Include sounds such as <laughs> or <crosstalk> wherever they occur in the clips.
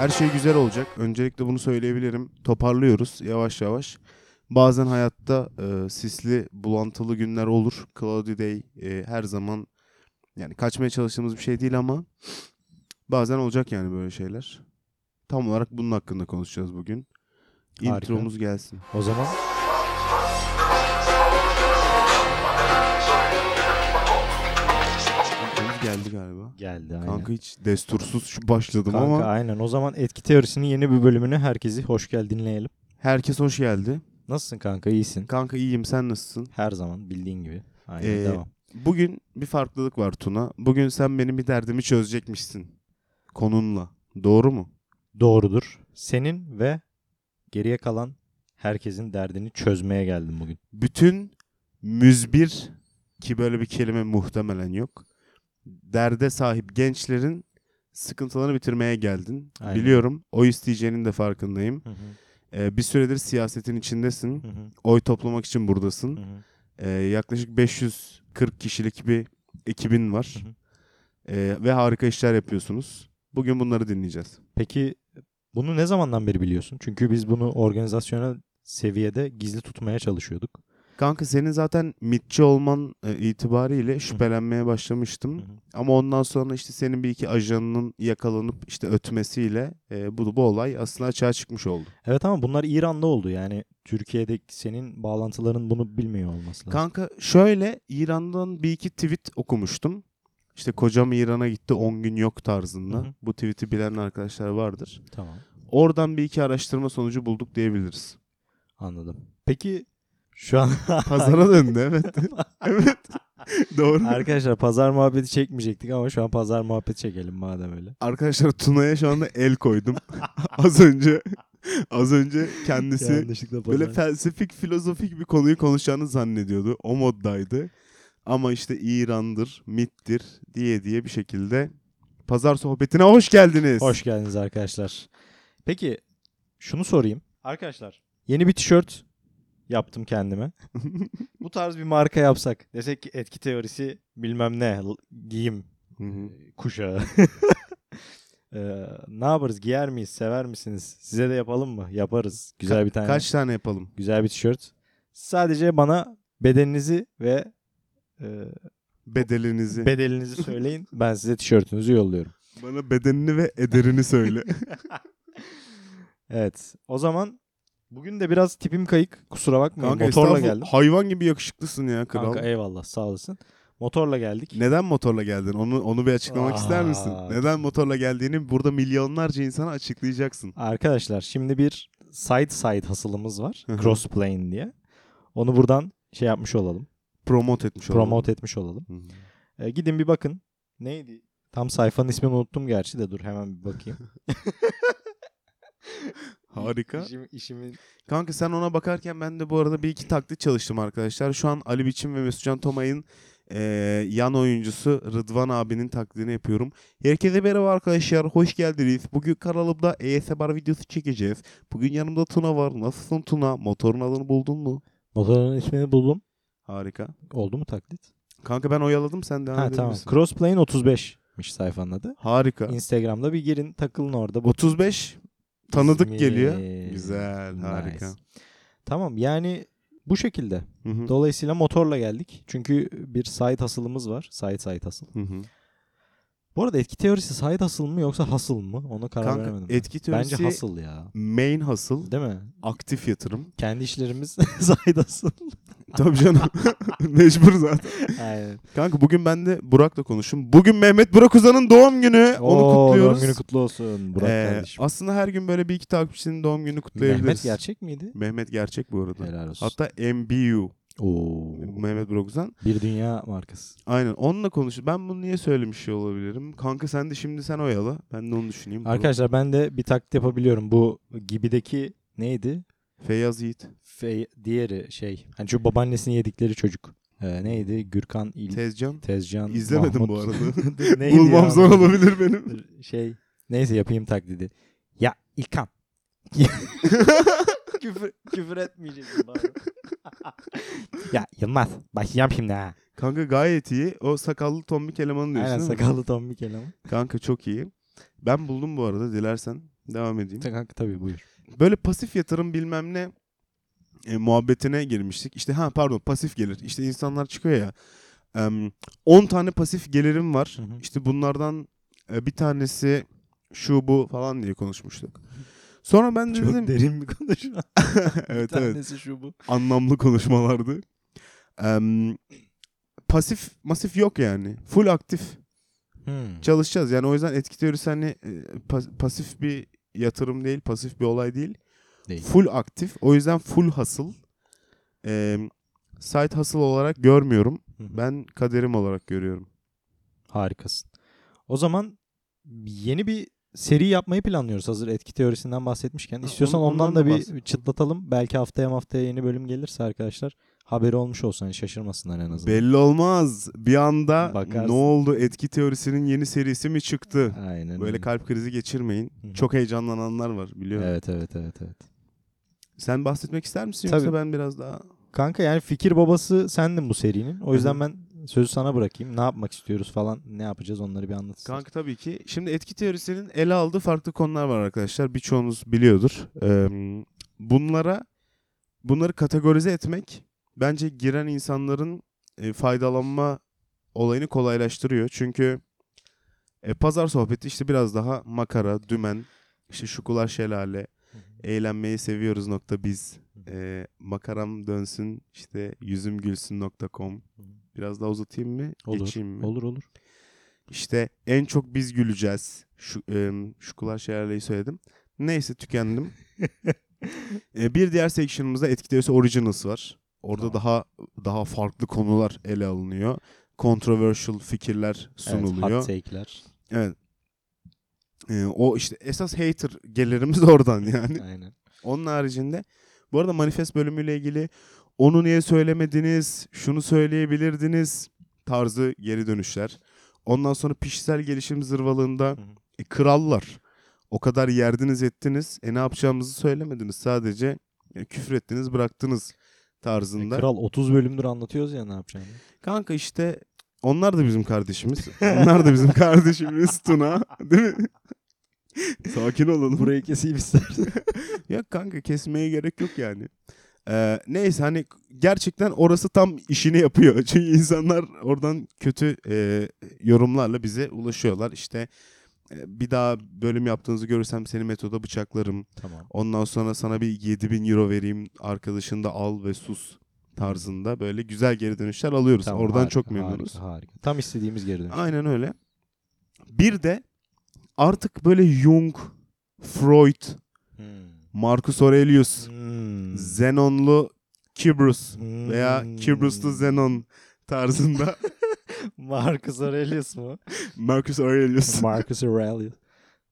Her şey güzel olacak. Öncelikle bunu söyleyebilirim. Toparlıyoruz yavaş yavaş. Bazen hayatta e, sisli, bulantılı günler olur. Cloudy day e, her zaman yani kaçmaya çalıştığımız bir şey değil ama bazen olacak yani böyle şeyler. Tam olarak bunun hakkında konuşacağız bugün. Harika. Intromuz gelsin. O zaman geldi galiba. geldi aynen. Kanka hiç destursuz şu başladım Kanka ama aynen. O zaman etki teorisinin yeni bir bölümünü herkesi hoş gel dinleyelim. herkes hoş geldi. Nasılsın kanka? İyisin. Kanka iyiyim sen nasılsın? Her zaman bildiğin gibi. Aynen Ee, devam. Bugün bir farklılık var Tuna. Bugün sen benim bir derdimi çözecekmişsin. Konunla. Doğru mu? Doğrudur. Senin ve geriye kalan herkesin derdini çözmeye geldim bugün. Bütün müzbir ki böyle bir kelime muhtemelen yok. Derde sahip gençlerin sıkıntılarını bitirmeye geldin. Aynen. Biliyorum. O isteyeceğinin de farkındayım. Hı hı, Ee, bir süredir siyasetin içindesin. hı hı, Oy toplamak için buradasın. hı hı. Ee, yaklaşık 540 kişilik bir ekibin var. Hı hı. Ee, ve harika işler yapıyorsunuz. Bugün bunları dinleyeceğiz. Peki bunu ne zamandan beri biliyorsun? Çünkü biz bunu organizasyonel seviyede gizli tutmaya çalışıyorduk. Kanka senin zaten mitçi olman e, itibariyle şüphelenmeye başlamıştım. Hı hı. Ama ondan sonra işte senin bir iki ajanının yakalanıp işte ötmesiyle e, bu, bu olay aslında açığa çıkmış oldu. Evet ama bunlar İran'da oldu. Yani Türkiye'deki senin bağlantıların bunu bilmiyor olması lazım. Kanka şöyle İran'dan bir iki tweet okumuştum. İşte kocam İran'a gitti 10 gün yok tarzında. Hı hı. Bu tweet'i bilen arkadaşlar vardır. Tamam. Oradan bir iki araştırma sonucu bulduk diyebiliriz. Anladım. Peki şu an <laughs> Pazara döndü evet. <laughs> evet. Doğru. arkadaşlar pazar muhabbeti çekmeyecektik ama şu an pazar muhabbeti çekelim madem öyle. Arkadaşlar Tuna'ya şu anda el koydum. <laughs> az önce az önce kendisi böyle felsefik filozofik bir konuyu konuşacağını zannediyordu. O moddaydı. Ama işte İran'dır, mittir diye diye bir şekilde pazar sohbetine hoş geldiniz. Hoş geldiniz arkadaşlar. Peki şunu sorayım. Arkadaşlar yeni bir tişört yaptım kendime. <laughs> Bu tarz bir marka yapsak. Desek ki etki teorisi bilmem ne giyim hı. kuşağı. Ee, <laughs> ne yaparız? Giyer miyiz? Sever misiniz? Size de yapalım mı? Yaparız. Güzel bir tane. Kaç tane yapalım? Güzel bir tişört. Sadece bana bedeninizi ve e, Bedelinizi. bedelinizi <laughs> söyleyin. Ben size tişörtünüzü yolluyorum. Bana bedenini ve ederini söyle. Evet. O zaman bugün de biraz tipim kayık. Kusura bakmayın. Kanka Motorla geldim. Hayvan gibi yakışıklısın ya kral. Kanka eyvallah sağ olasın. Motorla geldik. Neden motorla geldin? Onu onu bir açıklamak ister misin? Aa. Neden motorla geldiğini burada milyonlarca insana açıklayacaksın. Arkadaşlar şimdi bir side side hasılımız var. Crossplane diye. Onu buradan şey yapmış olalım. Promote etmiş olalım. Promote etmiş olalım. E, gidin bir bakın. Neydi? Tam sayfanın ismini unuttum gerçi de dur hemen bir bakayım. <laughs> Harika. İşim, işimin Kanka sen ona bakarken ben de bu arada bir iki taklit çalıştım arkadaşlar. Şu an Ali Biçim ve Mesutcan Tomay'ın eee, yan oyuncusu Rıdvan abinin taklidini yapıyorum. Herkese merhaba arkadaşlar. Hoş geldiniz. Bugün kanalımda ASMR videosu çekeceğiz. Bugün yanımda Tuna var. Nasılsın Tuna? Motorun adını buldun mu? motorun ismini buldum. Harika. Oldu mu taklit? Kanka ben oyaladım sen devam Ha edebilirsin. tamam. Crossplane 35'miş sayfanın adı. Harika. Instagram'da bir girin takılın orada. Bu 35 tanıdık İsmi- geliyor. Güzel, harika. Nice. Tamam yani bu şekilde. Hı hı. Dolayısıyla motorla geldik. Çünkü bir side hasılımız var. Side side hasıl. Hı hı. Bu arada etki teorisi side hasıl mı yoksa hasıl mı? Ona karar Kanka veremedim. ben. etki teorisi Bence hasıl ya. main hustle, Değil mi? aktif yatırım. Kendi işlerimiz <laughs> side hasıl. Tabii canım. <laughs> Mecbur zaten. Aynen. Kanka bugün ben de Burak'la konuştum. Bugün Mehmet Burak Uzan'ın doğum günü. Onu Oo, kutluyoruz. Doğum günü kutlu olsun Burak Ee, kardeşim. aslında her gün böyle bir iki takipçinin doğum gününü kutlayabiliriz. Mehmet gerçek miydi? Mehmet gerçek bu arada. Helal olsun. Hatta MBU. Oo, Mehmet Burak Uzan. bir dünya markası. Aynen onunla konuştuk. Ben bunu niye söylemiş olabilirim? Kanka sen de şimdi sen oyala. Ben de onu düşüneyim. Arkadaşlar ben de bir taklit yapabiliyorum. Bu gibideki neydi? Feyyaz Yiğit. Fe, diğeri şey. Hani şu babaannesini yedikleri çocuk. Ee, neydi? Gürkan İl Tezcan. Tezcan. İzlemedim bu Mahmut. arada. Dur, <laughs> neydi Bulmam ya? zor olabilir benim. <laughs> Şey. Neyse yapayım taklidi. Ya İlkan. <laughs> küfür, küfür etmeyeceksin bari. ya Yılmaz. Başlayacağım şimdi ha. Kanka gayet iyi. O sakallı tombik elemanı diyorsun Aynen sakallı tombik eleman. Kanka çok iyi. Ben buldum bu arada dilersen Devam edeyim. Kanka tabii buyur. Böyle pasif yatırım bilmem ne e, muhabbetine girmiştik. İşte ha pardon pasif gelir. İşte insanlar çıkıyor ya. em, 10 tane pasif gelirim var. Hı hı. İşte bunlardan e, bir tanesi şu bu falan diye konuşmuştuk. Sonra ben Çok dedim derin bir konuşma. <laughs> evet bir evet tanesi şu bu. anlamlı konuşmalardı. Em, pasif masif yok yani. Full aktif Hmm. çalışacağız. Yani o yüzden etki teorisi hani e, pas- pasif bir yatırım değil, pasif bir olay değil. Değil. Full aktif. O yüzden full hasıl. E, side hasıl olarak görmüyorum. Hı hı. Ben kaderim olarak görüyorum. Harikasın. O zaman yeni bir seri yapmayı planlıyoruz hazır etki teorisinden bahsetmişken. İstiyorsan on- ondan, ondan da bir bahset. çıtlatalım. Belki haftaya haftaya yeni bölüm gelirse arkadaşlar haberi olmuş olsun hani şaşırmasınlar en azından. Belli olmaz. Bir anda Bakarsın. ne oldu? Etki teorisinin yeni serisi mi çıktı? Aynen. Böyle öyle. kalp krizi geçirmeyin. Hı. Çok heyecanlananlar var biliyorum. Evet evet evet evet. Sen bahsetmek ister misin Tabii. yoksa ben biraz daha Kanka yani fikir babası sendin bu serinin. O yüzden Hı hı. ben sözü sana bırakayım. Ne yapmak istiyoruz falan, ne yapacağız onları bir anlat. istersen. Kanka tabii ki. Şimdi etki teorisinin ele aldığı farklı konular var arkadaşlar. Birçoğunuz biliyordur. Ee, bunlara bunları kategorize etmek bence giren insanların e, faydalanma olayını kolaylaştırıyor. Çünkü e, pazar sohbeti işte biraz daha makara, dümen, işte şukular şelale, eğlenmeyi seviyoruz nokta biz. E, makaram dönsün işte yüzüm gülsün nokta com. Biraz daha uzatayım mı? Olur. Geçeyim mi? Olur olur. İşte en çok biz güleceğiz. Şu, e, şukular şelaleyi söyledim. Neyse tükendim. <laughs> E, bir diğer section'ımızda etki teorisi originals var. Orada Tamam. daha daha farklı konular ele alınıyor. Controversial fikirler sunuluyor. Evet, hot take'ler. Evet. E, o işte esas hater gelirimiz <laughs> oradan yani. Aynen. Onun haricinde bu arada manifest bölümüyle ilgili onu niye söylemediniz, şunu söyleyebilirdiniz tarzı geri dönüşler. Ondan sonra kişisel gelişim zırvalığında Hı hı. e, krallar o kadar yerdiniz ettiniz e ne yapacağımızı söylemediniz sadece e, küfür ettiniz bıraktınız tarzında. E, Kral 30 bölümdür anlatıyoruz ya ne yapacağını. Kanka işte onlar da bizim kardeşimiz. onlar da bizim kardeşimiz Tuna değil mi? Sakin olalım. Burayı keseyim istersen. <laughs> Ya kanka kesmeye gerek yok yani. Ee, neyse hani gerçekten orası tam işini yapıyor. <laughs> Çünkü insanlar oradan kötü e, yorumlarla bize ulaşıyorlar. İşte bir daha bölüm yaptığınızı görürsem seni metoda bıçaklarım. tamam. Ondan sonra sana bir 7000 euro vereyim. Arkadaşını da al ve sus tarzında böyle güzel geri dönüşler alıyoruz. Tamam, Oradan harika, çok memnunuz. Harika, harika. Tam istediğimiz geri dönüş. Aynen öyle. Bir de artık böyle Jung, Freud, Hmm. Marcus Aurelius, Hmm. Zenonlu Kibrus veya Hmm. Kibruslu Zenon tarzında <laughs> Marcus Aurelius mu? Marcus Aurelius. <laughs> Marcus Aurelius.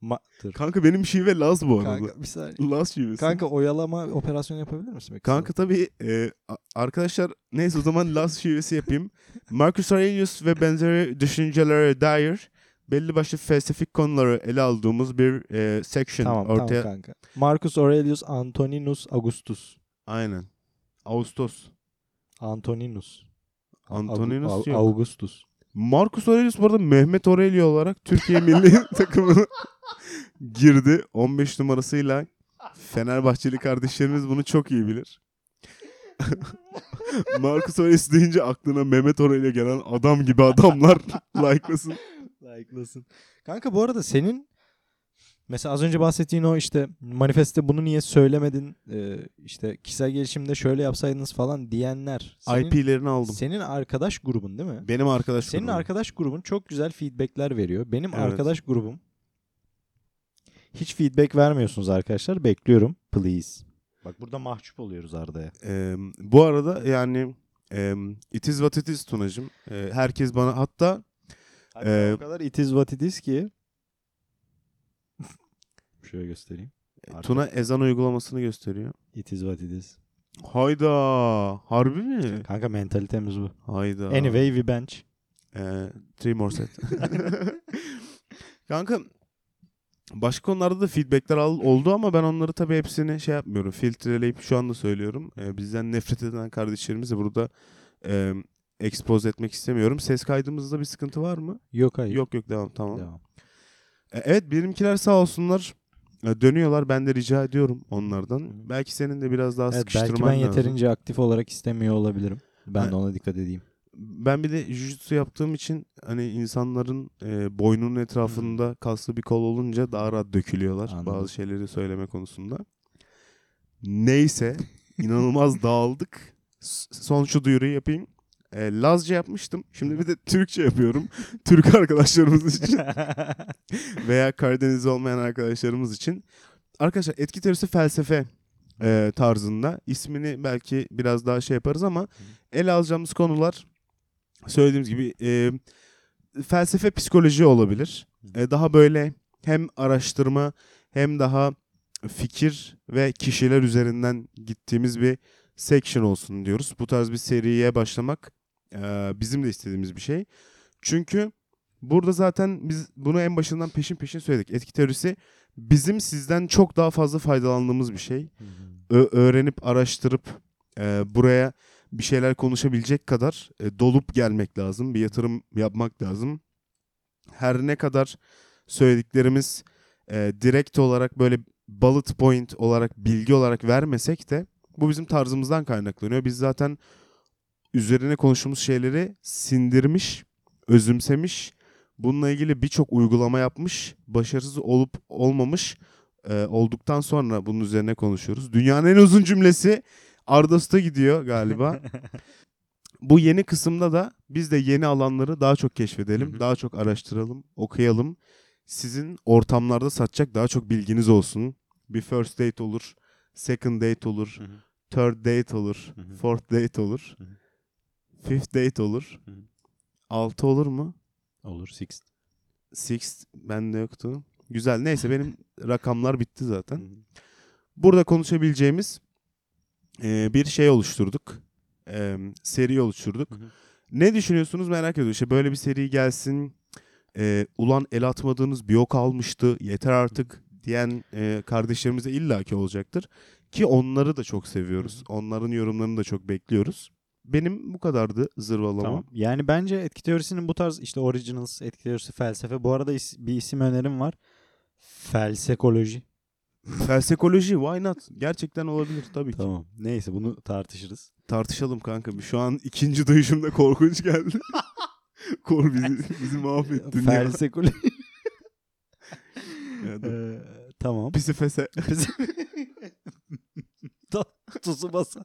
Ma- Dur. Kanka benim şive Laz bu arada. Kanka bir saniye. Laz şivesi. Kanka oyalama operasyonu yapabilir misin? peki? Kanka tabii e, arkadaşlar neyse o zaman Laz şivesi yapayım. Marcus Aurelius ve benzeri düşüncelere dair belli başlı felsefik konuları ele aldığımız bir e, section Tamam ortaya. tamam kanka. Marcus Aurelius Antoninus Augustus. Aynen. Ağustos. Antoninus. Antoninus yok. Augustus. Marcus Aurelius bu arada Mehmet Aurelio olarak Türkiye milli <laughs> takımına girdi. 15 numarasıyla Fenerbahçeli kardeşlerimiz bunu çok iyi bilir. <laughs> Marcus Aurelius deyince aklına Mehmet Aurelio gelen adam gibi adamlar <laughs> like'lasın. Like'lasın. Kanka bu arada senin mesela az önce bahsettiğin o işte manifeste bunu niye söylemedin Ee, işte kişisel gelişimde şöyle yapsaydınız falan diyenler senin, IP'lerini aldım. senin arkadaş grubun değil mi? Benim arkadaş Senin grubum. arkadaş grubun çok güzel feedbackler veriyor. Benim Evet. arkadaş grubum hiç feedback vermiyorsunuz arkadaşlar. Bekliyorum. Please. Bak burada mahcup oluyoruz Arda'ya. Ee, bu arada yani e, it is what it is Tunacığım. Ee, herkes bana hatta Hatta Ee, o kadar it is what it is ki. Şöyle göstereyim. Arka- Tuna ezan uygulamasını gösteriyor. It is what it is. Hayda. Harbi mi? Kanka mentalitemiz bu. Hayda. Anyway we bench. Ee, three more set. <laughs> Kanka başka konularda da feedbackler al, oldu ama ben onları tabii hepsini şey yapmıyorum. Filtreleyip şu anda söylüyorum. Ee, bizden nefret eden kardeşlerimizi burada e, expose etmek istemiyorum. Ses kaydımızda bir sıkıntı var mı? Yok hayır. Yok yok devam tamam. Devam. E, evet benimkiler sağ olsunlar E, Dönüyorlar ben de rica ediyorum onlardan. Hı. Belki senin de biraz daha Evet, sıkıştırman belki ben lazım. yeterince aktif olarak istemiyor olabilirim. Ben Ha- de ona dikkat edeyim. Ben bir de jiu-jitsu yaptığım için hani insanların e, boynunun etrafında kaslı bir kol olunca daha rahat dökülüyorlar Anladım. bazı şeyleri söyleme konusunda. Neyse inanılmaz <laughs> dağıldık. Son şu duyuruyu yapayım. E, Lazca yapmıştım. Şimdi bir de Türkçe yapıyorum. <laughs> Türk arkadaşlarımız <laughs> için veya Karadeniz olmayan arkadaşlarımız için. Arkadaşlar etki teorisi felsefe e, tarzında. İsmini belki biraz daha şey yaparız ama ele alacağımız konular söylediğimiz gibi e, felsefe psikoloji olabilir. E, daha böyle hem araştırma hem daha fikir ve kişiler üzerinden gittiğimiz bir section olsun diyoruz. Bu tarz bir seriye başlamak e, bizim de istediğimiz bir şey. Çünkü burada zaten biz bunu en başından peşin peşin söyledik. Etki teorisi bizim sizden çok daha fazla faydalandığımız bir şey. Ö- öğrenip araştırıp e, buraya bir şeyler konuşabilecek kadar e, dolup gelmek lazım. Bir yatırım yapmak lazım. Her ne kadar söylediklerimiz e, direkt olarak böyle bullet point olarak bilgi olarak vermesek de bu bizim tarzımızdan kaynaklanıyor. Biz zaten üzerine konuştuğumuz şeyleri sindirmiş, özümsemiş, bununla ilgili birçok uygulama yapmış, başarısız olup olmamış e, olduktan sonra bunun üzerine konuşuyoruz. Dünyanın en uzun cümlesi Ardos'ta gidiyor galiba. <laughs> Bu yeni kısımda da biz de yeni alanları daha çok keşfedelim, Hı hı. daha çok araştıralım, okuyalım. Sizin ortamlarda satacak daha çok bilginiz olsun. Bir first date olur, second date olur, third date olur, Hı hı. fourth date olur, Hı hı. Fifth date olur. Hı hı. Altı olur mu? Olur. Six. Six bende yoktu. Güzel. Neyse <laughs> benim rakamlar bitti zaten. Burada konuşabileceğimiz e, bir şey oluşturduk. E, seri oluşturduk. Hı hı. Ne düşünüyorsunuz merak ediyorum. İşte böyle bir seri gelsin. E, ulan el atmadığınız bir ok almıştı. Yeter artık diyen e, kardeşlerimiz de illaki olacaktır. Ki onları da çok seviyoruz. Onların yorumlarını da çok bekliyoruz. Benim bu kadardı zırvalama. Tamam. Yani bence etki teorisinin bu tarz işte originals, etki teorisi, felsefe. Bu arada is- bir isim önerim var. Felsekoloji. Felsekoloji why not? Gerçekten olabilir tabii ki. Tamam. Neyse bunu tartışırız. Tartışalım kanka. Şu an ikinci duyuşumda korkunç geldi. <laughs> Kor bizi, bizi mahvettin ya. Felsekoloji. <laughs> Ya da Ee, tamam. Pisi fese. <laughs> Tuzu basa.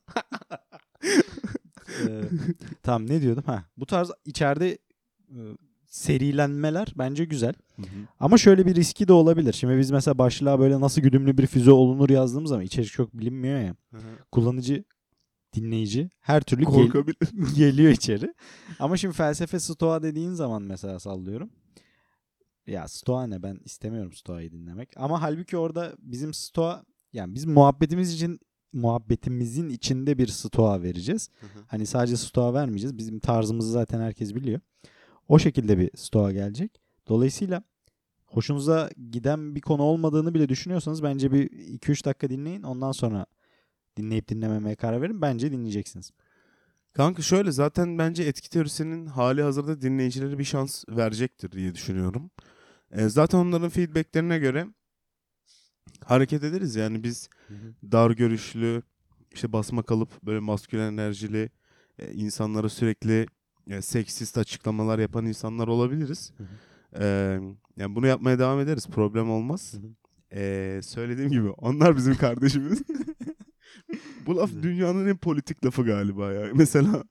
Ee, tamam ne diyordum? Ha, bu tarz içeride e, serilenmeler bence güzel. Ama şöyle bir riski de olabilir. Şimdi biz mesela başlığa böyle nasıl güdümlü bir füze olunur yazdığımız zaman içerik çok bilinmiyor ya. Kullanıcı, dinleyici her türlü gel- <laughs> geliyor içeri. Ama şimdi felsefe stoğa dediğin zaman mesela sallıyorum. Ya stoğa ne ben istemiyorum stoğayı dinlemek. Ama halbuki orada bizim stoğa yani biz muhabbetimiz için muhabbetimizin içinde bir stoğa vereceğiz. Hani sadece stoğa vermeyeceğiz. Bizim tarzımızı zaten herkes biliyor. O şekilde bir stoğa gelecek. Dolayısıyla hoşunuza giden bir konu olmadığını bile düşünüyorsanız bence bir 2-3 dakika dinleyin. Ondan sonra dinleyip dinlememeye karar verin. Bence dinleyeceksiniz. Kanka şöyle zaten bence etki teorisinin hali hazırda dinleyicilere bir şans verecektir diye düşünüyorum. E, zaten onların feedbacklerine göre hareket ederiz. Yani biz dar görüşlü, işte basma kalıp böyle maskülen enerjili e, insanlara sürekli e, seksist açıklamalar yapan insanlar olabiliriz. Hı hı. E, yani bunu yapmaya devam ederiz. Problem olmaz. Hı hı. E, söylediğim gibi onlar bizim kardeşimiz. <laughs> Bu laf dünyanın en politik lafı galiba ya. <laughs> Mesela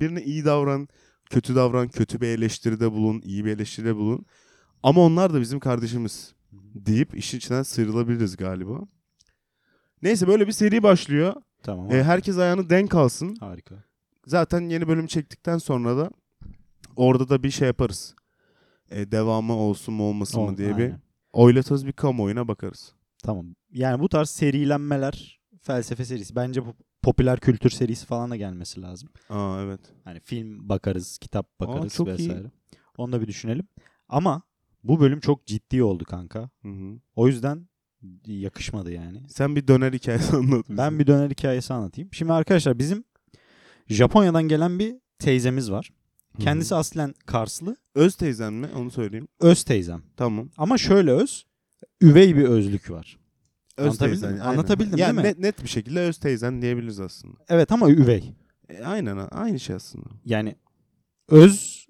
birine iyi davran, kötü davran, kötü bir eleştiride bulun, iyi bir eleştiride bulun. Ama onlar da bizim kardeşimiz deyip işin içinden sıyrılabiliriz galiba. Neyse böyle bir seri başlıyor. Tamam. E, herkes ayağını denk alsın. Harika. Zaten yeni bölüm çektikten sonra da orada da bir şey yaparız. E, devamı olsun mu olmasın Ol- mı diye bir aynen. oylatırız bir kamuoyuna bakarız. Tamam. Yani bu tarz serilenmeler felsefe serisi. Bence bu popüler kültür serisi falan da gelmesi lazım. Aa evet. Hani film bakarız, kitap bakarız çok iyi. vesaire. Onu da bir düşünelim. Ama bu bölüm çok ciddi oldu kanka. Hı hı. O yüzden yakışmadı yani. Sen bir döner hikayesi <laughs> anlat bize. Ben bir döner hikayesi anlatayım. Şimdi arkadaşlar bizim Japonya'dan gelen bir teyzemiz var. Kendisi aslen Karslı. Öz teyzen mi? Onu söyleyeyim. Öz teyzem. Tamam. Ama şöyle öz. üvey bir özlük var. Öz Anlatabildim teyzen, mi? aynen. Anlatabildim yani değil mi? Net, net bir şekilde öz teyzen diyebiliriz aslında. Evet ama üvey. E, aynen aynı şey aslında. Yani öz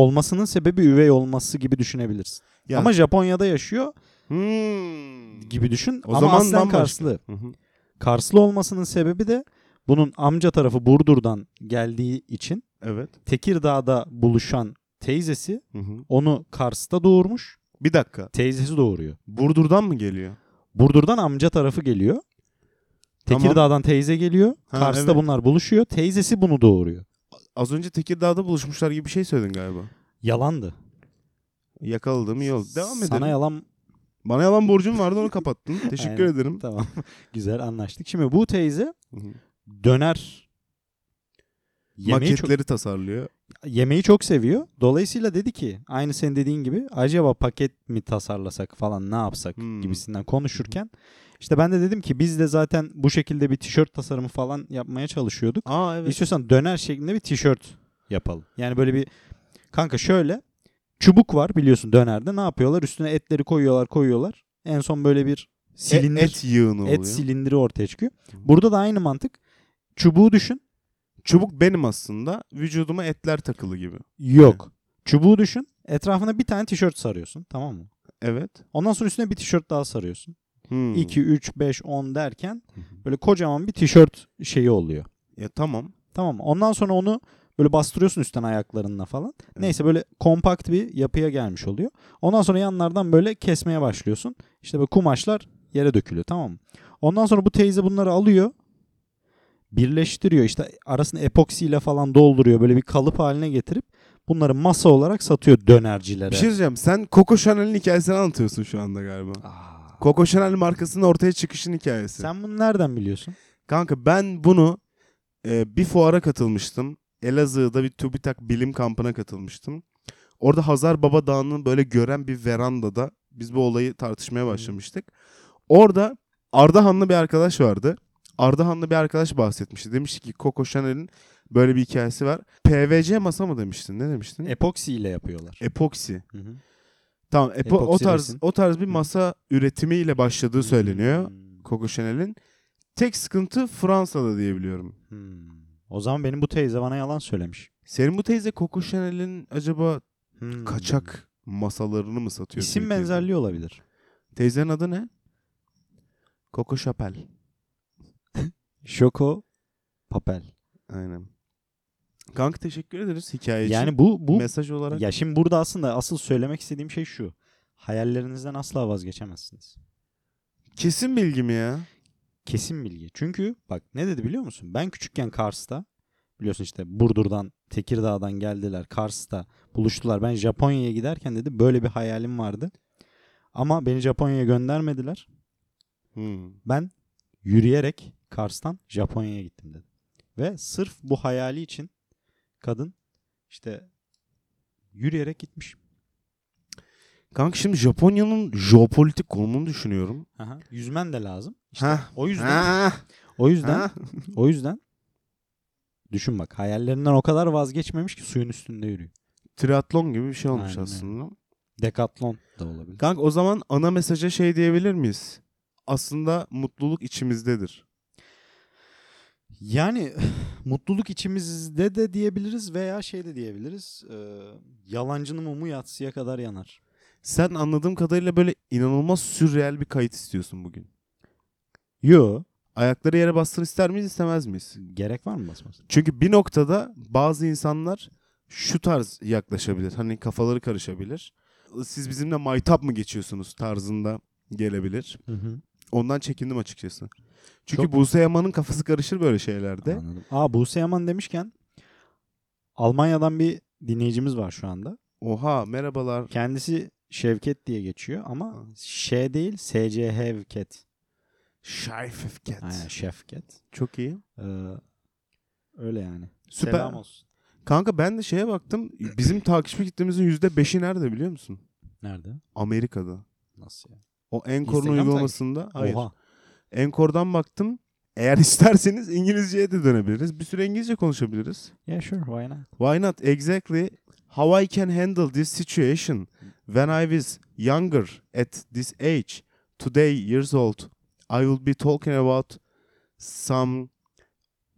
olmasının sebebi üvey olması gibi düşünebilirsin. Ya- Ama Japonya'da yaşıyor Hmm. gibi düşün. O ama zaman aslen bambaşka. Karslı. Hı hı. Karslı olmasının sebebi de bunun amca tarafı Burdur'dan geldiği için Evet. Tekirdağ'da buluşan teyzesi Hı hı. onu Kars'ta doğurmuş. Bir dakika. Teyzesi doğuruyor. Burdur'dan mı geliyor? Burdur'dan amca tarafı geliyor. Tamam. Tekirdağ'dan teyze geliyor. Ha, Kars'ta evet. bunlar buluşuyor. Teyzesi bunu doğuruyor. Az önce Tekirdağ'da buluşmuşlar gibi bir şey söyledin galiba. Yalandı. Yakaladığım iyi oldu. Devam edelim. Sana yalan Bana yalan borcum vardı onu kapattın. <laughs> Teşekkür Aynen. ederim. tamam. <laughs> Güzel anlaştık. Şimdi bu teyze döner yemeği çok, Maketleri tasarlıyor. yemeği çok seviyor. Dolayısıyla dedi ki aynı senin dediğin gibi acaba paket mi tasarlasak falan ne yapsak Hmm. gibisinden konuşurken işte ben de dedim ki biz de zaten bu şekilde bir tişört tasarımı falan yapmaya çalışıyorduk. Aa evet. İstiyorsan döner şeklinde bir tişört yapalım. Yani böyle bir kanka şöyle çubuk var biliyorsun dönerde ne yapıyorlar? Üstüne etleri koyuyorlar koyuyorlar. En son böyle bir silindir Et, et yığını oluyor. et silindiri ortaya çıkıyor. Burada da aynı mantık. Çubuğu düşün. Çubuk benim aslında. Vücuduma etler takılı gibi. Yok. Çubuğu düşün. Etrafına bir tane tişört sarıyorsun. Tamam mı? Evet. Ondan sonra üstüne bir tişört daha sarıyorsun. Hmm. 2, 3, 5, 10 derken böyle kocaman bir tişört şeyi oluyor. Ya tamam. Tamam? Ondan sonra onu böyle bastırıyorsun üstten ayaklarınla falan. Evet. Neyse böyle kompakt bir yapıya gelmiş oluyor. Ondan sonra yanlardan böyle kesmeye başlıyorsun. İşte böyle kumaşlar yere dökülüyor tamam mı? Ondan sonra bu teyze bunları alıyor. Birleştiriyor işte arasını epoksiyle falan dolduruyor. Böyle bir kalıp haline getirip bunları masa olarak satıyor dönercilere. Bir şey diyeceğim. Sen Coco Chanel'in hikayesini anlatıyorsun şu anda galiba. Aa, Coco Chanel markasının ortaya çıkışın hikayesi. sen bunu nereden biliyorsun? Kanka ben bunu e, bir fuara katılmıştım. Elazığ'da bir TÜBİTAK bilim kampına katılmıştım. Orada Hazar Baba Dağı'nı böyle gören bir verandada biz bu olayı tartışmaya başlamıştık. Orada Ardahanlı bir arkadaş vardı. Ardahanlı bir arkadaş bahsetmişti. Demişti ki Coco Chanel'in böyle bir hikayesi var. PVC masa mı demiştin? Ne demiştin? Epoksiyle yapıyorlar. Epoksi. Hı hı. Tamam, epo- o Epoksi tarz resin. o tarz bir masa üretimiyle başladığı söyleniyor Hmm. Coco Chanel'in. Tek sıkıntı Fransa'da diyebiliyorum. Hmm. O zaman benim bu teyze bana yalan söylemiş. Senin bu teyze Coco Chanel'in acaba Hmm. kaçak masalarını mı satıyor? İsim büyük teyze? benzerliği olabilir. Teyzenin adı ne? Coco Chapel. Şoko <laughs> Papel. Aynen. Kanka teşekkür ederiz hikaye için. Yani bu bu mesaj olarak. ya şimdi burada aslında asıl söylemek istediğim şey şu. Hayallerinizden asla vazgeçemezsiniz. Kesin bilgi mi ya? Kesin bilgi. Çünkü bak ne dedi biliyor musun? Ben küçükken Kars'ta biliyorsun işte Burdur'dan, Tekirdağ'dan geldiler. Kars'ta buluştular. Ben Japonya'ya giderken dedi böyle bir hayalim vardı. Ama beni Japonya'ya göndermediler. Hmm. Ben yürüyerek Kars'tan Japonya'ya gittim dedi. Ve sırf bu hayali için kadın işte yürüyerek gitmiş. Kanka şimdi Japonya'nın jeopolitik konumunu düşünüyorum. Aha, yüzmen de lazım. İşte o yüzden Ha, o yüzden ha. o yüzden düşün bak hayallerinden o kadar vazgeçmemiş ki suyun üstünde yürüyor. Triatlon gibi bir şey olmuş Aynen aslında. Dekatlon da olabilir. Kanka o zaman ana mesaja şey diyebilir miyiz? Aslında mutluluk içimizdedir. Yani <sighs> mutluluk içimizde de diyebiliriz veya şey de diyebiliriz. E, yalancının mumu yatsıya kadar yanar. Sen anladığım kadarıyla böyle inanılmaz sürreel bir kayıt istiyorsun bugün. Yo. Ayakları yere bassın ister miyiz istemez miyiz? Gerek var mı basması? Çünkü bir noktada bazı insanlar şu tarz yaklaşabilir. Hani kafaları karışabilir. Siz bizimle maytap mı geçiyorsunuz tarzında gelebilir. Hı hı. Ondan çekindim açıkçası. Çünkü Çok- Buse Yaman'ın kafası karışır böyle şeylerde. Anladım. Aa Buse Yaman demişken Almanya'dan bir dinleyicimiz var şu anda. Oha merhabalar. Kendisi Şevket diye geçiyor ama Ş değil SC Hevket. Şayfefket. Aynen Şevket. Çok iyi. Ee, öyle yani. Süper. Selam olsun. Kanka ben de şeye baktım. Bizim takipçi kitlемizin %5'i nerede biliyor musun? Nerede? Amerika'da. Nasıl ya? O Instagram uygulamasında. Hayır. Oha. Encore'dan baktım. Eğer <laughs> isterseniz İngilizceye de dönebiliriz. Bir süre İngilizce konuşabiliriz. Yeah sure why not? Why not? Exactly. How I can handle this situation when I was younger at this age, today years old, I will be talking about some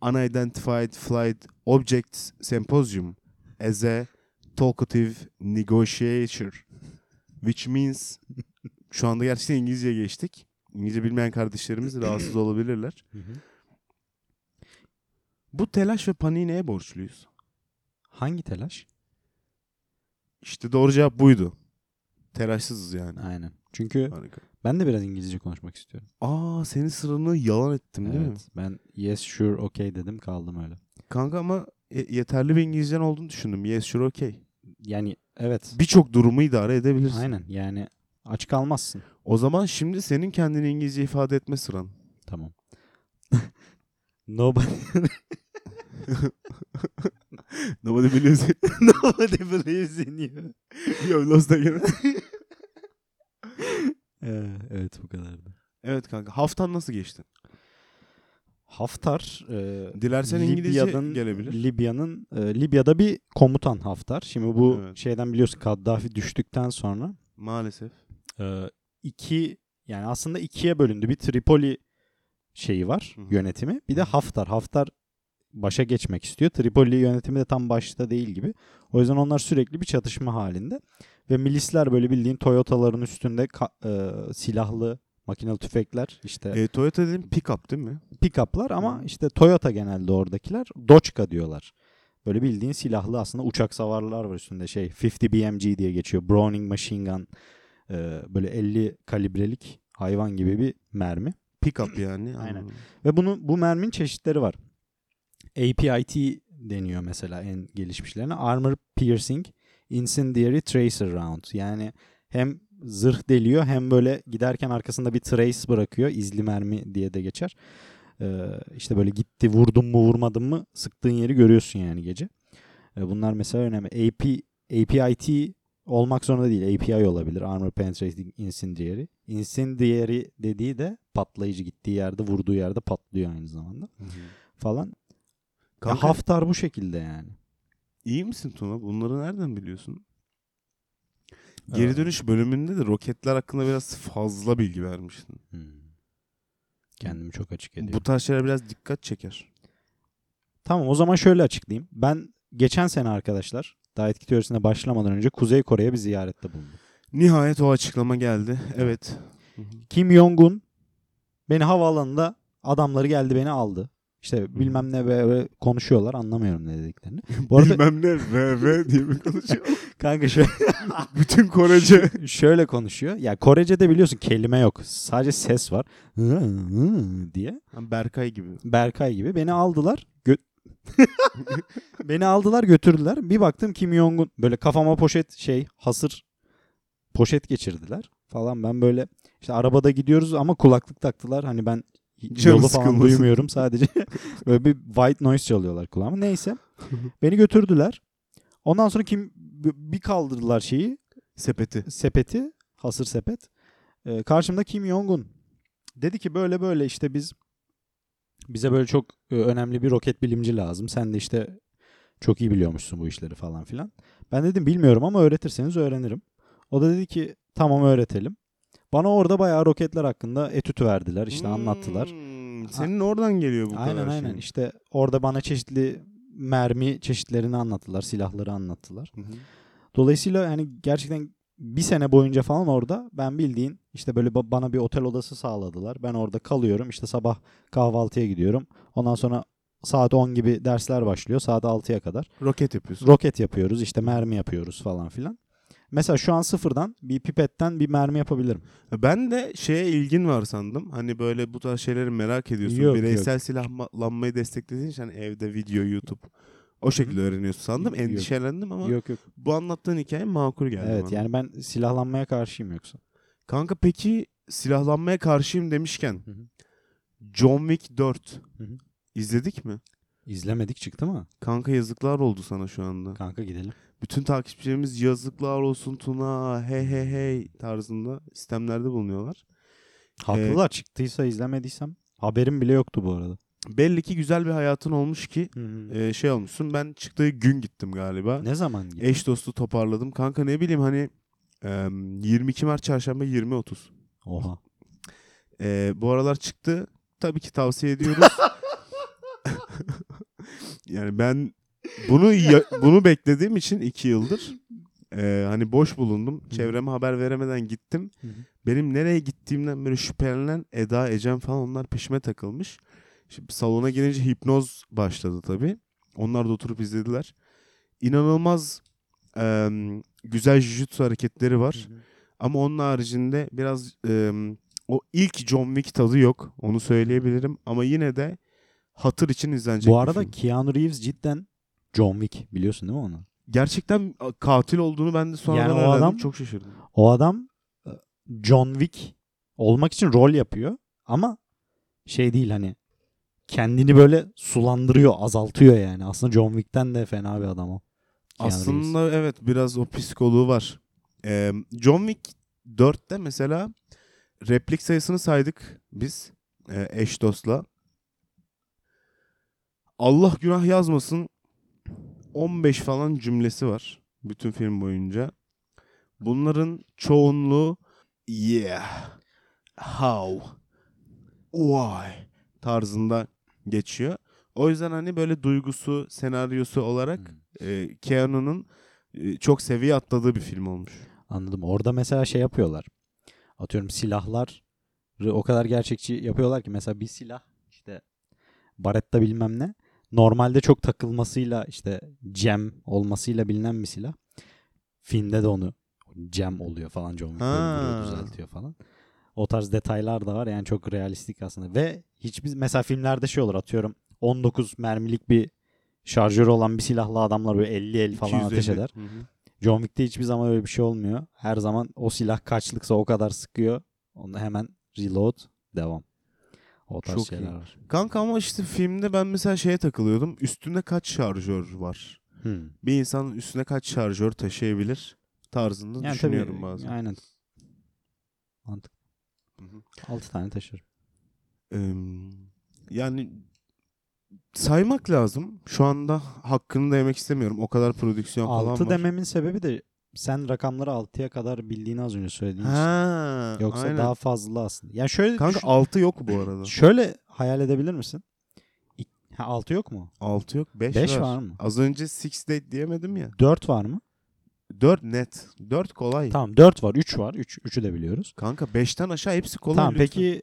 unidentified flight objects symposium as a talkative negotiator. Which means şu anda gerçekten İngilizce geçtik. İngilizce bilmeyen kardeşlerimiz rahatsız <clears throat> olabilirler. Bu telaş ve paniği neye borçluyuz? Hangi telaş? İşte doğru cevap buydu. Telaşsızız yani. Aynen. Çünkü Harika. ben de biraz İngilizce konuşmak istiyorum. Aa senin sıranı yalan ettim değil mi? evet. Ben yes sure okay dedim kaldım öyle. Kanka ama ye- yeterli bir İngilizcen olduğunu düşündüm. Yes sure okay. Yani evet. Birçok durumu idare edebilirsin. Aynen yani aç kalmazsın. O zaman şimdi senin kendini İngilizce ifade etme sıran. Tamam. <laughs> Nobody, <laughs> Nobody believes it. <laughs> nobody believes in you. You lost again. Ee, evet bu kadardı. evet kanka haftan nasıl geçti? Haftar e, Dilersen İngilizce Libya'nın- gelebilir. Libya'nın e, Libya'da bir komutan Haftar. Şimdi bu Evet. şeyden biliyorsun Kaddafi düştükten sonra Maalesef. E, iki yani aslında ikiye bölündü. Bir Tripoli şeyi var yönetimi. Bir de Haftar. Haftar başa geçmek istiyor. Tripoli yönetimi de tam başta değil gibi. O yüzden onlar sürekli bir çatışma halinde. Ve milisler böyle bildiğin Toyota'ların üstünde ka- e, silahlı makinalı tüfekler işte E, Toyota dedim pick-up değil mi? pick-up'lar ama işte Toyota genelde oradakiler. Doçka diyorlar. Böyle bildiğin silahlı aslında uçak savarlar var üstünde şey 50 BMG diye geçiyor. Browning Machine Gun. Ee, böyle 50 kalibrelik hayvan gibi bir mermi. Pick-up yani. Aynen. Anladım. Ve bunu bu merminin çeşitleri var. APIT deniyor mesela en gelişmişlerine. Armor Piercing Incendiary Tracer Round. Yani hem zırh deliyor hem böyle giderken arkasında bir trace bırakıyor. İzli mermi diye de geçer. Ee, işte böyle gitti vurdun mu vurmadın mı sıktığın yeri görüyorsun yani gece. Ee, bunlar mesela önemli. AP, APIT olmak zorunda değil. API olabilir. Armor Penetrating Incendiary. Incendiary dediği de patlayıcı gittiği yerde vurduğu yerde patlıyor aynı zamanda falan. Ya Kanka Haftar bu şekilde yani. iyi misin Tuna? Bunları nereden biliyorsun? Geri Ee, dönüş bölümünde de roketler hakkında biraz fazla bilgi vermiştin. Hmm. Kendimi çok açık ediyorum. Bu tarz şeyler biraz dikkat çeker. Tamam o zaman şöyle açıklayayım. Ben geçen sene arkadaşlar daha etki teorisine başlamadan önce Kuzey Kore'ye bir ziyarette bulundum. Nihayet o açıklama geldi. Evet. Kim Jong-un beni havaalanında adamları geldi beni aldı. İşte bilmem ne ve ve konuşuyorlar anlamıyorum ne dediklerini. Bu arada Bilmem ne ve ve diye mi konuşuyor? <laughs> kanka şöyle, <laughs> Bütün Korece. şöyle konuşuyor. Ya Korece'de biliyorsun kelime yok. Sadece ses var. Diye. Berkay gibi. Berkay gibi beni aldılar. Gö- <laughs> beni aldılar götürdüler. Bir baktım Kim Jong-un böyle kafama poşet şey hasır poşet geçirdiler falan. Ben böyle işte arabada gidiyoruz ama kulaklık taktılar. Hani ben Canı yolu falan sıkılmasın. duymuyorum sadece. <laughs> böyle bir white noise çalıyorlar kulağıma. Neyse. <laughs> Beni götürdüler. Ondan sonra kim bir kaldırdılar şeyi Sepeti. sepeti, hasır sepet. Ee, karşımda Kim Jong-un. Dedi ki böyle böyle işte biz bize böyle çok e, önemli bir roket bilimci lazım. Sen de işte çok iyi biliyormuşsun bu işleri falan filan. Ben dedim bilmiyorum ama öğretirseniz öğrenirim. O da dedi ki tamam öğretelim. Bana orada bayağı roketler hakkında etüt verdiler. işte anlattılar. Hmm, Senin oradan geliyor bu Aynen kadar aynen. şey. İşte orada bana çeşitli mermi çeşitlerini anlattılar. Silahları anlattılar. Hı hı. Dolayısıyla yani gerçekten bir sene boyunca falan orada ben bildiğin işte böyle ba- bana bir otel odası sağladılar. Ben orada kalıyorum. İşte sabah kahvaltıya gidiyorum. Ondan sonra saat 10 gibi dersler başlıyor. Saat 6'ya kadar. Roket yapıyorsun. Roket yapıyoruz. işte mermi yapıyoruz falan filan. Mesela şu an sıfırdan bir pipetten bir mermi yapabilirim. Ben de şeye ilgin var sandım. Hani böyle bu tarz şeyleri merak ediyorsun. Yok, Bireysel silahlanmayı desteklediğin için hani evde video, YouTube o şekilde öğreniyorsun sandım. Yok. Endişelendim ama Yok yok. bu anlattığın hikaye makul geldi Evet bana. yani ben silahlanmaya karşıyım yoksa. Kanka peki silahlanmaya karşıyım demişken Hı hı. John Wick 4 Hı hı. izledik mi? İzlemedik çıktı mı? Kanka yazıklar oldu sana şu anda. Kanka gidelim. Bütün takipçilerimiz yazıklar olsun Tuna hey hey hey tarzında sistemlerde bulunuyorlar. Haklılar çıktıysa izlemediysem. Haberim bile yoktu bu arada. Belli ki güzel bir hayatın olmuş ki e, şey olmuşsun. Ben çıktığı gün gittim galiba. ne zaman gitti? Eş dostu toparladım. Kanka ne bileyim hani Ee, 22 Mart Çarşamba 20.30. Oha. Ee, bu aralar çıktı. Tabii ki tavsiye ediyoruz. <laughs> <laughs> yani ben bunu ya- bunu beklediğim için iki yıldır e, hani boş bulundum. Çevreme haber veremeden gittim. Hı hı. Benim nereye gittiğimden böyle şüphelenen Eda, Ecem falan onlar peşime takılmış. Şimdi salona girince hipnoz başladı tabii. Onlar da oturup izlediler. İnanılmaz e, güzel jujutsu hareketleri var. Ama onun haricinde biraz e, o ilk John Wick tadı yok. Onu söyleyebilirim. Ama yine de hatır için izlenecek Bu arada film. Keanu Reeves cidden John Wick biliyorsun değil mi onu? Gerçekten katil olduğunu ben de sonradan Yani o adam- Çok şaşırdım. O adam e, John Wick olmak için rol yapıyor ama şey değil hani kendini böyle sulandırıyor, azaltıyor yani. Aslında John Wick'ten de fena bir adam o. Keanu Reeves. Aslında evet biraz o psikoloğu var. Ee, John Wick 4'te mesela replik sayısını saydık biz e, eş dostla. Allah günah yazmasın 15 falan cümlesi var bütün film boyunca. Bunların çoğunluğu yeah, how, why tarzında geçiyor. O yüzden hani böyle duygusu, senaryosu olarak Hmm. e, Keanu'nun e, çok seviye atladığı bir film olmuş. Anladım. Orada mesela şey yapıyorlar. Atıyorum silahlar o kadar gerçekçi yapıyorlar ki mesela bir silah işte baretta bilmem ne normalde çok takılmasıyla işte cem olmasıyla bilinen bir silah. Filmde de onu cem oluyor falan John Wick düzeltiyor falan. O tarz detaylar da var yani çok realistik aslında ve hiçbir mesela filmlerde şey olur atıyorum 19 mermilik bir şarjörü olan bir silahla adamlar böyle 50 el falan ateş 250. eder. Hı hı. John Wick'te hiçbir zaman öyle bir şey olmuyor. Her zaman o silah kaçlıksa o kadar sıkıyor. Onu hemen reload devam. O tarz Çok şeyler iyi. var. Kanka ama işte filmde ben mesela şeye takılıyordum. Üstünde kaç şarjör var? Hmm. Bir insan üstüne kaç şarjör taşıyabilir tarzında Yani düşünüyorum tabii, bazen. Aynen. Mantık. Hı hı. 6 tane taşır. Eee, yani saymak lazım. Şu anda hakkını da yemek istemiyorum. O kadar prodüksiyon falan 6 var. dememin sebebi de sen rakamları 6'ya kadar bildiğini az önce söylediğin için. Ha, Yoksa aynen. daha fazla aslında. Ya şöyle Kanka düşün- 6 yok bu arada. <clears throat> şöyle hayal edebilir misin? Ha 6 yok mu? 6 yok. 5 Beş var. var mı? Az önce 6 date diyemedim ya. 4 var mı? 4 net. 4 kolay. Tamam 4 var. 3 var. 3 3'ü de biliyoruz. Kanka 5'ten aşağı hepsi kolay. tamam lütfen. peki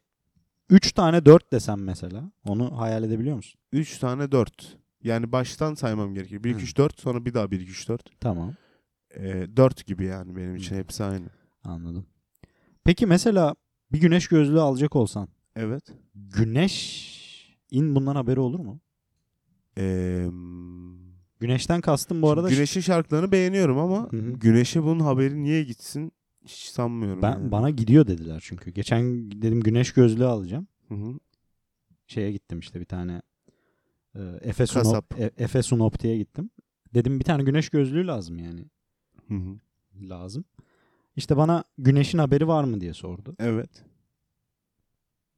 3 tane 4 desem mesela. Onu hayal edebiliyor musun? 3 tane 4. Yani baştan saymam gerekir. 1 2 Hı. 3 4 sonra bir daha 1 2 3 4. Tamam. Ee, 4 gibi yani benim için hepsi aynı. Anladım. Peki mesela bir güneş gözlüğü alacak olsan Evet. güneş in bundan haberi olur mu? Ee, Güneşten kastım bu arada Güneş'in şarkılarını beğeniyorum ama Hı hı. Güneş'e bunun haberi niye gitsin hiç sanmıyorum. ben yani. bana gidiyor dediler çünkü. Geçen dedim güneş gözlüğü alacağım. Hı hı. Şeye gittim işte bir tane e, Efe Sunop, Kasap. E- gittim. Dedim bir tane güneş gözlüğü lazım yani. Hı hı. Lazım. İşte bana güneşin haberi var mı diye sordu. Evet.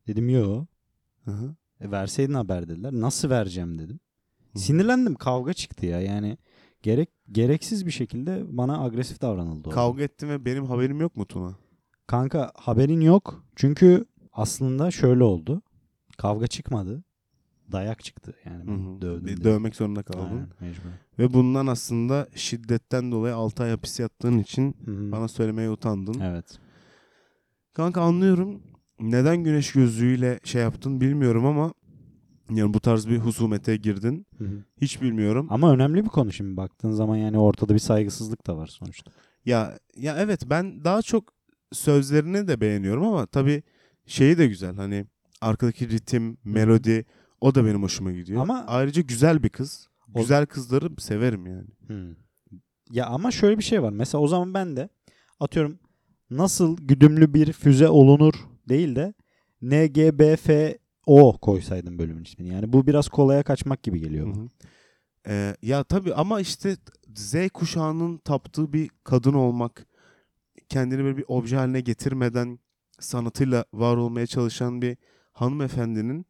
Dedim yo. Hı hı. E, verseydin haber dediler. Nasıl vereceğim dedim. Hı. Sinirlendim. Kavga çıktı ya. Yani gerek gereksiz bir şekilde bana agresif davranıldı. orada. Kavga ettim ve benim haberim yok mu Tuna? Kanka haberin yok. Çünkü aslında şöyle oldu. Kavga çıkmadı. Dayak çıktı. Yani Hı ben hı. dövdüm. Diye. Dövmek zorunda kaldın. Aynen, mecbur. Ve bundan aslında şiddetten dolayı 6 ay hapis yattığın için Hı hı. bana söylemeye utandın. Evet. Kanka anlıyorum. Neden güneş gözlüğüyle şey yaptın bilmiyorum ama yani bu tarz bir husumete girdin. Hı hı. Hiç bilmiyorum. Ama önemli bir konu şimdi baktığın zaman yani ortada bir saygısızlık da var sonuçta. Ya ya evet ben daha çok sözlerini de beğeniyorum ama tabii şeyi de güzel. Hani arkadaki ritim, melodi o da benim hoşuma gidiyor. Ama- ayrıca güzel bir kız. O- Güzel kızları severim yani. Hı. Ya ama şöyle bir şey var. Mesela o zaman ben de atıyorum nasıl güdümlü bir füze olunur değil de NGBFO koysaydım bölümün ismini. Yani bu biraz kolaya kaçmak gibi geliyor. Hı hı. Ee, ya tabii ama işte Z kuşağının taptığı bir kadın olmak, kendini böyle bir obje haline getirmeden sanatıyla var olmaya çalışan bir hanımefendinin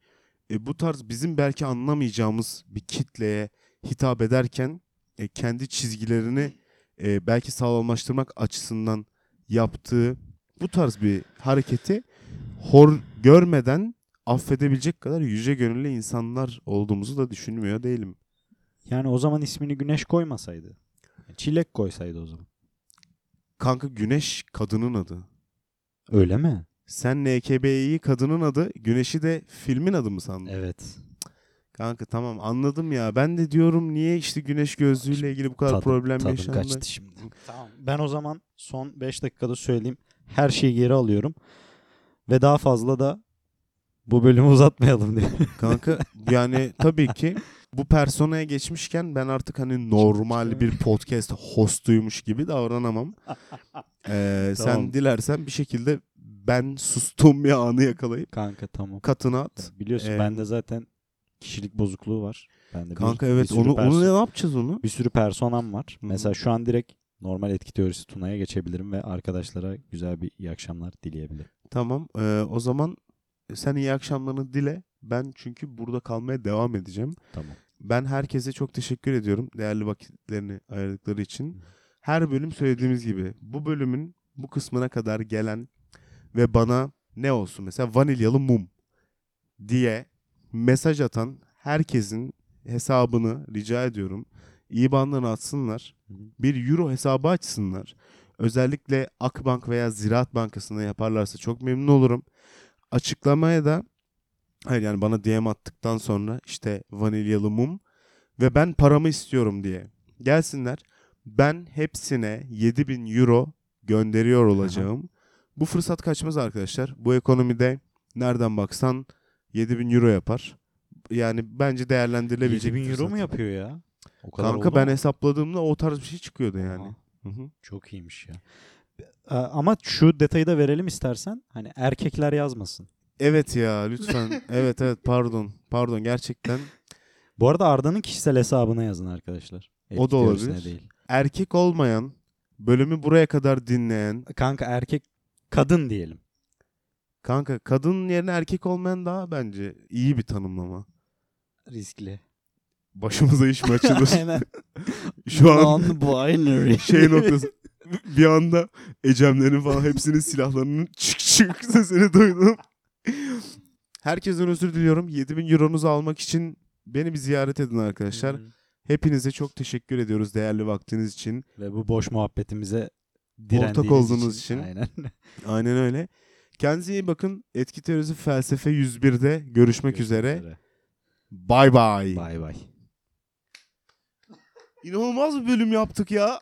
e, bu tarz bizim belki anlamayacağımız bir kitleye hitap ederken e, kendi çizgilerini e, belki sağlamlaştırmak açısından yaptığı bu tarz bir hareketi hor görmeden affedebilecek kadar yüce gönüllü insanlar olduğumuzu da düşünmüyor değilim. Yani o zaman ismini Güneş koymasaydı. Çilek koysaydı o zaman. Kanka Güneş kadının adı. Öyle mi? Sen NKB'yi kadının adı, Güneş'i de filmin adı mı sandın? Evet. Kanka tamam anladım ya. Ben de diyorum niye işte güneş gözlüğüyle ilgili bu kadar Tadım, problem tadım yaşandı. kaçtı şimdi. Tamam. Ben o zaman son 5 dakikada söyleyeyim. Her şeyi geri alıyorum. Ve daha fazla da bu bölümü uzatmayalım diye. <laughs> Kanka yani tabii ki bu personaya geçmişken ben artık hani normal bir podcast hostuymuş gibi davranamam. <laughs> Ee, Tamam. Sen dilersen bir şekilde ben sustuğum bir anı yakalayıp Kanka tamam. katına at. Biliyorsun Ee, bende zaten kişilik bozukluğu var. Bende bir- Kanka evet sürü onu onu ne yapacağız onu? bir sürü personam var. Hı. Mesela şu an direkt normal etki teorisi Tuna'ya geçebilirim ve arkadaşlara güzel bir iyi akşamlar dileyebilirim. Tamam. ee, o zaman sen iyi akşamlarını dile. Ben çünkü burada kalmaya devam edeceğim. Tamam. Ben herkese çok teşekkür ediyorum değerli vakitlerini ayırdıkları için. Her bölüm söylediğimiz gibi bu bölümün bu kısmına kadar gelen ve bana ne olsun mesela vanilyalı mum diye mesaj atan herkesin hesabını rica ediyorum. İBAN'larını atsınlar. Bir euro hesabı açsınlar. Özellikle Akbank veya Ziraat Bankası'na yaparlarsa çok memnun olurum. Açıklamaya da hayır yani bana DM attıktan sonra işte vanilyalı mum ve ben paramı istiyorum diye gelsinler. Ben hepsine 7000 euro gönderiyor olacağım. Bu fırsat kaçmaz arkadaşlar. Bu ekonomide nereden baksan 7000 euro yapar. Yani bence değerlendirilebilecek 7000 bir euro mu yapıyor ya? O kadar Kanka ben mu? hesapladığımda o tarz bir şey çıkıyordu yani. Aha, Hı hı. Çok iyiymiş ya. Ee, Ama şu detayı da verelim istersen. Hani erkekler yazmasın. Evet ya lütfen. <laughs> evet evet pardon. Pardon gerçekten. Bu arada Arda'nın kişisel hesabına yazın arkadaşlar. O da olabilir. Değil. Erkek olmayan, bölümü buraya kadar dinleyen, Kanka erkek kadın diyelim. kanka kadın yerine erkek olmayan daha bence iyi bir tanımlama. Riskli. Başımıza iş mi <laughs> açılır? Aynen. Şu an Non-binary. şey noktası. <laughs> Bir anda Ecemlerin falan hepsinin silahlarının <laughs> çık çık sesini duydum. Herkesten özür diliyorum. 7000 euronuzu almak için beni bir ziyaret edin arkadaşlar. Hı hı. Hepinize çok teşekkür ediyoruz değerli vaktiniz için. Ve bu boş muhabbetimize direndiğiniz Ortak olduğunuz için. Aynen. <laughs> Aynen öyle. Kendinize iyi bakın. Etki Teorisi Felsefe 101'de görüşmek üzere. Bay bay. Bay bay. İnanılmaz bir bölüm yaptık ya.